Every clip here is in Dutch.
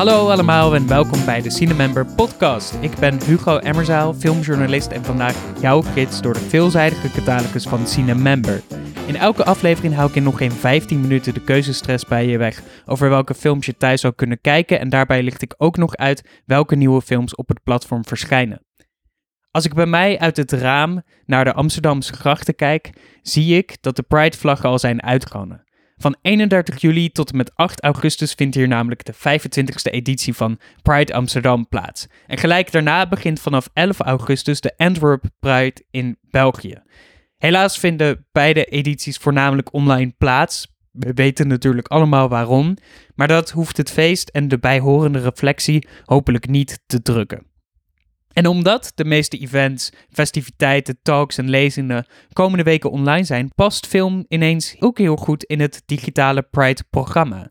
Hallo allemaal en welkom bij de Cinemember podcast. Ik ben Hugo Emmerzaal, filmjournalist en vandaag jouw gids door de veelzijdige catalogus van Cinemember. In elke aflevering hou ik in nog geen 15 minuten de keuzestress bij je weg over welke films je thuis zou kunnen kijken en daarbij licht ik ook nog uit welke nieuwe films op het platform verschijnen. Als ik bij mij uit het raam naar de Amsterdamse grachten kijk, zie ik dat de Pride-vlaggen al zijn uitgehangen. Van 31 juli tot en met 8 augustus vindt hier namelijk de 25e editie van Pride Amsterdam plaats. En gelijk daarna begint vanaf 11 augustus de Antwerp Pride in België. Helaas vinden beide edities voornamelijk online plaats. We weten natuurlijk allemaal waarom, maar dat hoeft het feest en de bijhorende reflectie hopelijk niet te drukken. En omdat de meeste events, festiviteiten, talks en lezingen komende weken online zijn, past film ineens ook heel goed in het digitale Pride-programma.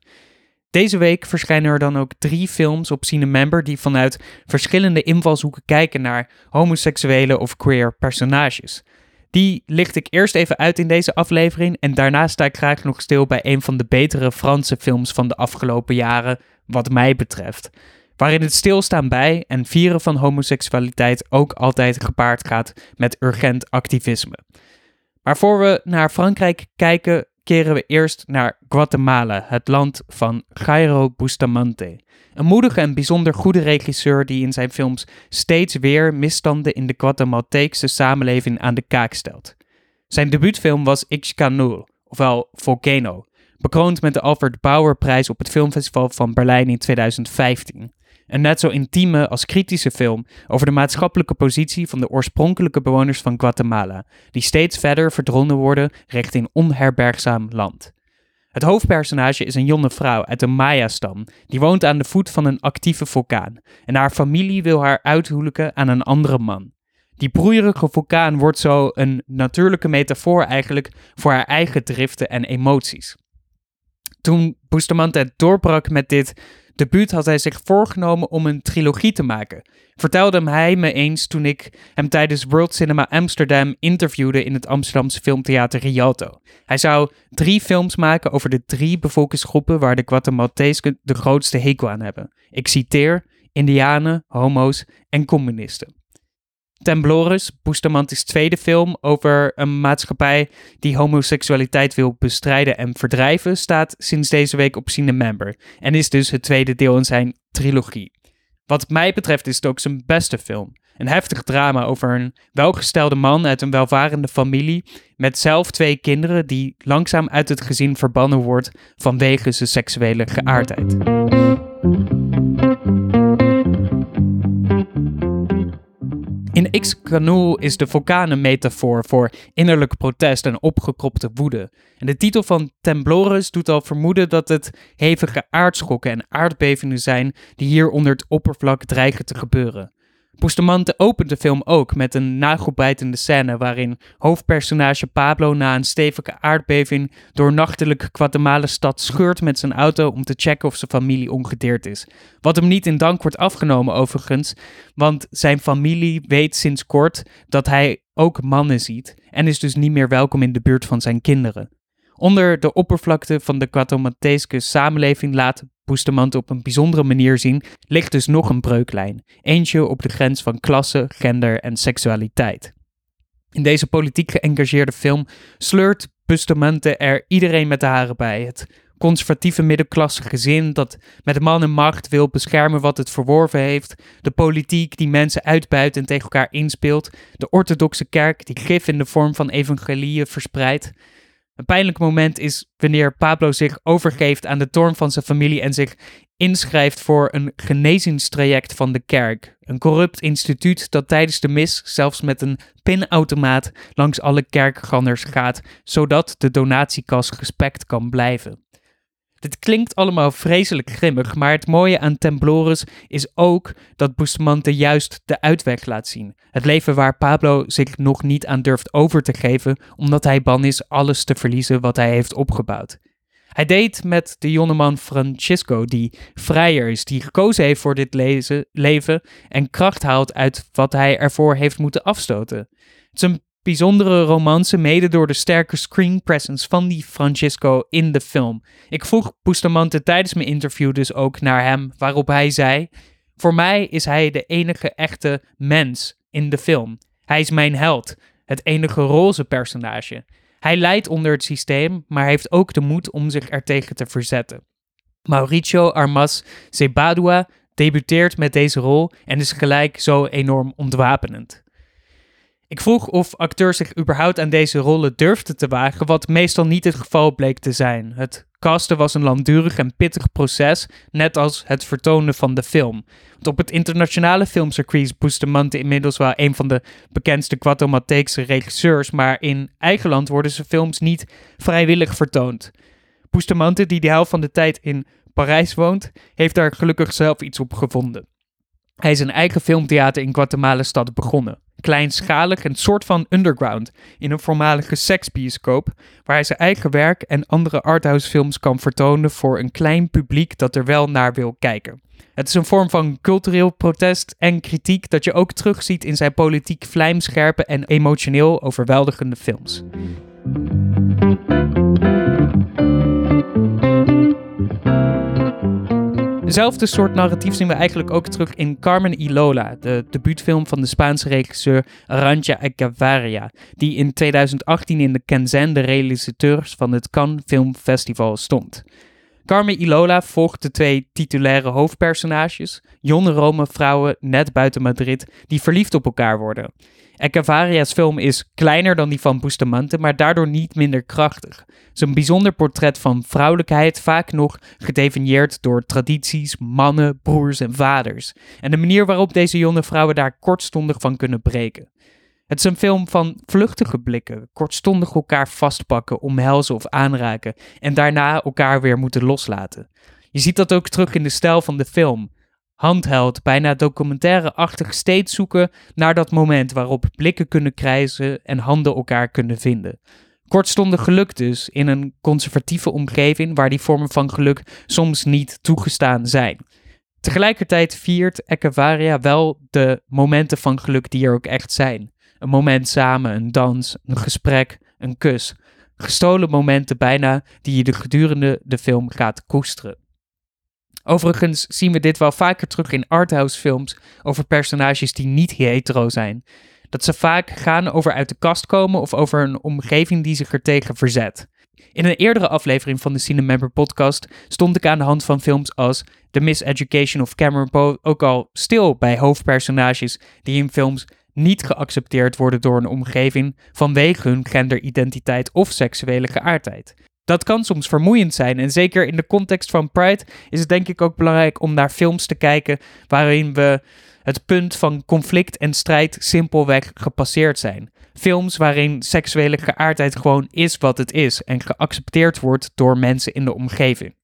Deze week verschijnen er dan ook drie films op Cinemember die vanuit verschillende invalshoeken kijken naar homoseksuele of queer personages. Die licht ik eerst even uit in deze aflevering en daarna sta ik graag nog stil bij een van de betere Franse films van de afgelopen jaren, wat mij betreft waarin het stilstaan bij en vieren van homoseksualiteit ook altijd gepaard gaat met urgent activisme. Maar voor we naar Frankrijk kijken, keren we eerst naar Guatemala, het land van Jairo Bustamante. Een moedige en bijzonder goede regisseur die in zijn films steeds weer misstanden in de Guatemalteekse samenleving aan de kaak stelt. Zijn debuutfilm was Ixcanul, ofwel Volcano, bekroond met de Alfred Bauer prijs op het filmfestival van Berlijn in 2015. Een net zo intieme als kritische film over de maatschappelijke positie van de oorspronkelijke bewoners van Guatemala, die steeds verder verdrongen worden richting onherbergzaam land. Het hoofdpersonage is een jonge vrouw uit de Maya-stam, die woont aan de voet van een actieve vulkaan, en haar familie wil haar uithuwelijken aan een andere man. Die broeierige vulkaan wordt zo een natuurlijke metafoor eigenlijk voor haar eigen driften en emoties. Toen Bustamante doorbrak met dit debuut had hij zich voorgenomen om een trilogie te maken. Vertelde hij me eens toen ik hem tijdens World Cinema Amsterdam interviewde in het Amsterdamse filmtheater Rialto. Hij zou drie films maken over de drie bevolkingsgroepen waar de Guatemaltezen de grootste hekel aan hebben. Ik citeer: Indianen, homo's en communisten. Temblorus, Bustamante's tweede film over een maatschappij die homoseksualiteit wil bestrijden en verdrijven, staat sinds deze week op Cinemember en is dus het tweede deel in zijn trilogie. Wat mij betreft is het ook zijn beste film. Een heftig drama over een welgestelde man uit een welvarende familie met zelf twee kinderen die langzaam uit het gezin verbannen wordt vanwege zijn seksuele geaardheid. In X Canoe is de vulkaan een metafoor voor innerlijk protest en opgekropte woede. En de titel van Temblorus doet al vermoeden dat het hevige aardschokken en aardbevingen zijn die hier onder het oppervlak dreigen te gebeuren. Bustamante opent de film ook met een nagelbijtende scène waarin hoofdpersonage Pablo na een stevige aardbeving door nachtelijk Guatemala-stad scheurt met zijn auto om te checken of zijn familie ongedeerd is. Wat hem niet in dank wordt afgenomen overigens, want zijn familie weet sinds kort dat hij ook mannen ziet en is dus niet meer welkom in de buurt van zijn kinderen. Onder de oppervlakte van de Guatemaltese samenleving laat Bustamante op een bijzondere manier zien, ligt dus nog een breuklijn. Eentje op de grens van klasse, gender en seksualiteit. In deze politiek geëngageerde film sleurt Bustamante er iedereen met de haren bij. Het conservatieve middenklasse gezin dat met man en macht wil beschermen wat het verworven heeft, de politiek die mensen uitbuit en tegen elkaar inspeelt, de orthodoxe kerk die gif in de vorm van evangelieën verspreidt. Een pijnlijk moment is wanneer Pablo zich overgeeft aan de toorn van zijn familie en zich inschrijft voor een genezingstraject van de kerk. Een corrupt instituut dat tijdens de mis zelfs met een pinautomaat langs alle kerkgangers gaat, zodat de donatiekas gespekt kan blijven. Dit klinkt allemaal vreselijk grimmig, maar het mooie aan Temblorus is ook dat Bustamante juist de uitweg laat zien. Het leven waar Pablo zich nog niet aan durft over te geven, omdat hij bang is alles te verliezen wat hij heeft opgebouwd. Hij deed met de jongeman Francisco, die vrijer is, die gekozen heeft voor dit leven en kracht haalt uit wat hij ervoor heeft moeten afstoten. Het is een bijzondere romance, mede door de sterke screen presence van die Francisco in de film. Ik vroeg Bustamante tijdens mijn interview dus ook naar hem, waarop hij zei: Voor mij is hij de enige echte mens in de film. Hij is mijn held, het enige roze personage. Hij lijdt onder het systeem, maar heeft ook de moed om zich ertegen te verzetten. Mauricio Armas Zebadua debuteert met deze rol en is gelijk zo enorm ontwapenend. Ik vroeg of acteurs zich überhaupt aan deze rollen durfden te wagen, wat meestal niet het geval bleek te zijn. Het casten was een langdurig en pittig proces, net als het vertonen van de film. Want op het internationale filmcircuit is Bustamante inmiddels wel een van de bekendste Guatemalteekse regisseurs, maar in eigen land worden zijn films niet vrijwillig vertoond. Bustamante, die de helft van de tijd in Parijs woont, heeft daar gelukkig zelf iets op gevonden. Hij is een eigen filmtheater in Guatemala-stad begonnen. Kleinschalig en soort van underground, in een voormalige seksbioscoop, waar hij zijn eigen werk en andere arthouse films kan vertonen voor een klein publiek dat er wel naar wil kijken. Het is een vorm van cultureel protest en kritiek dat je ook terugziet in zijn politiek vlijmscherpe en emotioneel overweldigende films. Hetzelfde soort narratief zien we eigenlijk ook terug in Carmen y Lola, de debuutfilm van de Spaanse regisseur Arantxa Echevarria, die in 2018 in de Kenzen de realisateurs van het Cannes Film Festival stond. Carmen y Lola volgt de twee titulaire hoofdpersonages, jonge Rome vrouwen net buiten Madrid, die verliefd op elkaar worden. Ecavaria's film is kleiner dan die van Bustamante, maar daardoor niet minder krachtig. Zijn bijzonder portret van vrouwelijkheid, vaak nog gedefinieerd door tradities, mannen, broers en vaders. En de manier waarop deze jonge vrouwen daar kortstondig van kunnen breken. Het is een film van vluchtige blikken, kortstondig elkaar vastpakken, omhelzen of aanraken en daarna elkaar weer moeten loslaten. Je ziet dat ook terug in de stijl van de film handheld, bijna documentaire-achtig steeds zoeken naar dat moment waarop blikken kunnen krijzen en handen elkaar kunnen vinden. Kortstondig geluk dus, in een conservatieve omgeving waar die vormen van geluk soms niet toegestaan zijn. Tegelijkertijd viert Echevarria wel de momenten van geluk die er ook echt zijn. Een moment samen, een dans, een gesprek, een kus. Gestolen momenten bijna die je de gedurende de film gaat koesteren. Overigens zien we dit wel vaker terug in arthouse films over personages die niet hetero zijn. Dat ze vaak gaan over uit de kast komen of over een omgeving die zich er tegen verzet. In een eerdere aflevering van de Cinemember podcast stond ik aan de hand van films als The Miseducation of Cameron Poe ook al stil bij hoofdpersonages die in films niet geaccepteerd worden door een omgeving vanwege hun genderidentiteit of seksuele geaardheid dat kan soms vermoeiend zijn. En zeker in de context van Pride is het denk ik ook belangrijk om naar films te kijken waarin we het punt van conflict en strijd simpelweg gepasseerd zijn. Films waarin seksuele geaardheid gewoon is wat het is en geaccepteerd wordt door mensen in de omgeving.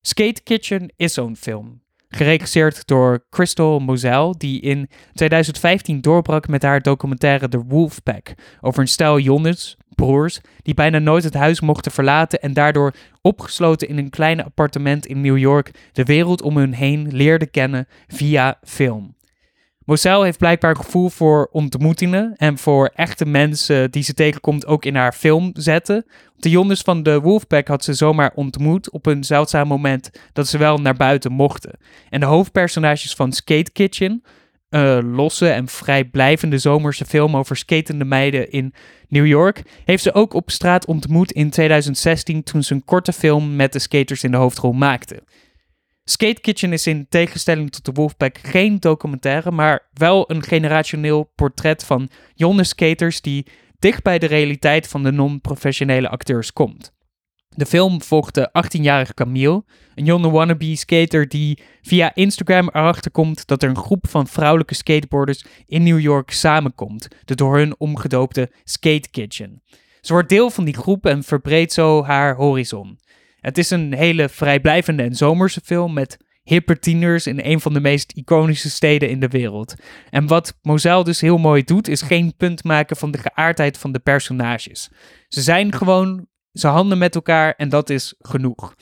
Skate Kitchen is zo'n film. Geregisseerd door Crystal Moselle, die in 2015 doorbrak met haar documentaire The Wolfpack over een stel jongens, broers, die bijna nooit het huis mochten verlaten en daardoor opgesloten in een klein appartement in New York de wereld om hun heen leerden kennen via film. Moselle heeft blijkbaar gevoel voor ontmoetingen en voor echte mensen die ze tegenkomt ook in haar film zetten. De jongens van de Wolfpack had ze zomaar ontmoet op een zeldzaam moment dat ze wel naar buiten mochten. En de hoofdpersonages van Skate Kitchen, een losse en vrijblijvende zomerse film over skatende meiden in New York, heeft ze ook op straat ontmoet in 2016 toen ze een korte film met de skaters in de hoofdrol maakte. Skate Kitchen is in tegenstelling tot de Wolfpack geen documentaire, maar wel een generationeel portret van jonge skaters die dicht bij de realiteit van de non-professionele acteurs komt. De film volgt de 18-jarige Camille, een jonge wannabe skater die via Instagram erachter komt dat er een groep van vrouwelijke skateboarders in New York samenkomt, de door hun omgedoopte Skate Kitchen. Ze wordt deel van die groep en verbreedt zo haar horizon. Het is een hele vrijblijvende en zomerse film met hippe tieners in een van de meest iconische steden in de wereld. En wat Moselle dus heel mooi doet, is geen punt maken van de geaardheid van de personages. Ze zijn gewoon, ze handelen met elkaar en dat is genoeg.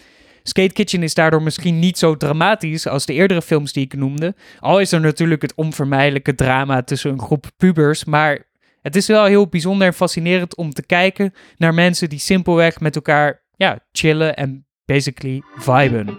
Skate Kitchen is daardoor misschien niet zo dramatisch als de eerdere films die ik noemde. Al is er natuurlijk het onvermijdelijke drama tussen een groep pubers, maar Het is wel heel bijzonder en fascinerend om te kijken naar mensen die simpelweg met elkaar ja, chillen en basically viben.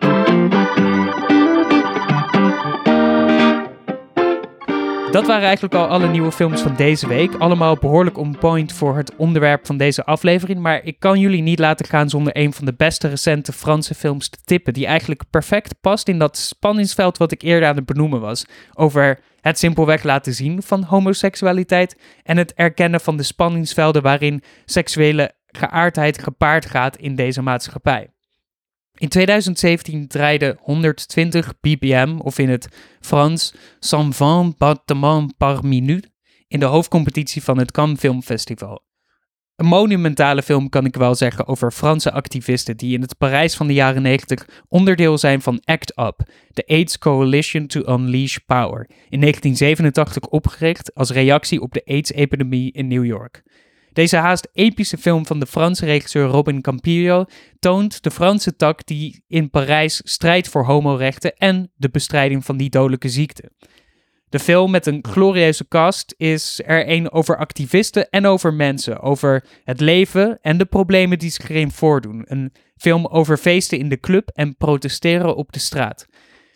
Dat waren eigenlijk al alle nieuwe films van deze week. Allemaal behoorlijk on point voor het onderwerp van deze aflevering. Maar ik kan jullie niet laten gaan zonder een van de beste recente Franse films te tippen. Die eigenlijk perfect past in dat spanningsveld wat ik eerder aan het benoemen was. Over het simpelweg laten zien van homoseksualiteit. En het erkennen van de spanningsvelden waarin seksuele geaardheid gepaard gaat in deze maatschappij. In 2017 draaide 120 ppm, of in het Frans 120 battements par minute, in de hoofdcompetitie van het Cannes Film Festival. Een monumentale film kan ik wel zeggen over Franse activisten die in het Parijs van de jaren 90 onderdeel zijn van ACT UP, de AIDS Coalition to Unleash Power, in 1987 opgericht als reactie op de AIDS-epidemie in New York. Deze haast epische film van de Franse regisseur Robin Campillo toont de Franse tak die in Parijs strijdt voor homorechten en de bestrijding van die dodelijke ziekte. De film met een glorieuze cast is er een over activisten en over mensen, over het leven en de problemen die zich erin voordoen. Een film over feesten in de club en protesteren op de straat.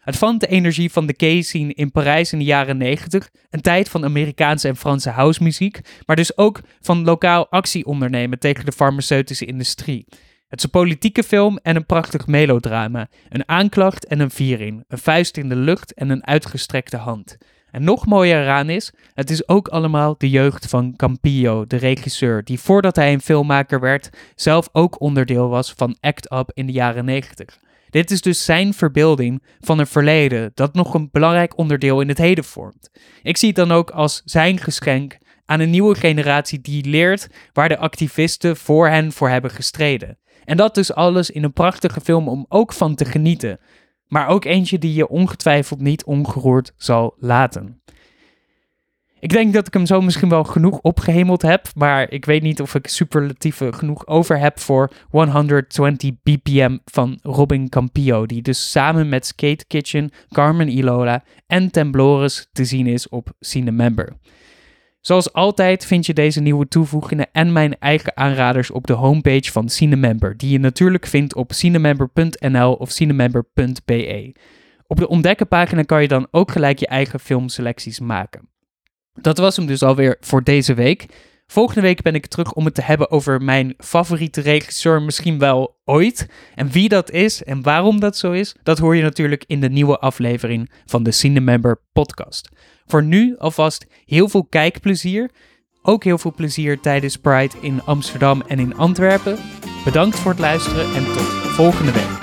Het vangt de energie van de gay scene in Parijs in de jaren 90, een tijd van Amerikaanse en Franse housemuziek, maar dus ook van lokaal actie ondernemen tegen de farmaceutische industrie. Het is een politieke film en een prachtig melodrama, een aanklacht en een viering, een vuist in de lucht en een uitgestrekte hand. En nog mooier eraan is, het is ook allemaal de jeugd van Campillo, de regisseur, die voordat hij een filmmaker werd, zelf ook onderdeel was van Act Up in de jaren 90. Dit is dus zijn verbeelding van een verleden dat nog een belangrijk onderdeel in het heden vormt. Ik zie het dan ook als zijn geschenk aan een nieuwe generatie die leert waar de activisten voor hen voor hebben gestreden. En dat dus alles in een prachtige film om ook van te genieten. Maar ook eentje die je ongetwijfeld niet ongeroerd zal laten. Ik denk dat ik hem zo misschien wel genoeg opgehemeld heb, maar ik weet niet of ik superlatieven genoeg over heb voor 120 BPM van Robin Campillo, die dus samen met Skate Kitchen, Carmen Ilola en Temblores te zien is op Cinemember. Zoals altijd vind je deze nieuwe toevoegingen en mijn eigen aanraders op de homepage van Cinemember, die je natuurlijk vindt op cinemember.nl of cinemember.be. Op de ontdekkenpagina kan je dan ook gelijk je eigen filmselecties maken. Dat was hem dus alweer voor deze week. Volgende week ben ik terug om het te hebben over mijn favoriete regisseur, misschien wel ooit. En wie dat is en waarom dat zo is, dat hoor je natuurlijk in de nieuwe aflevering van de Cinemember podcast. Voor nu alvast heel veel kijkplezier. Ook heel veel plezier tijdens Pride in Amsterdam en in Antwerpen. Bedankt voor het luisteren en tot volgende week.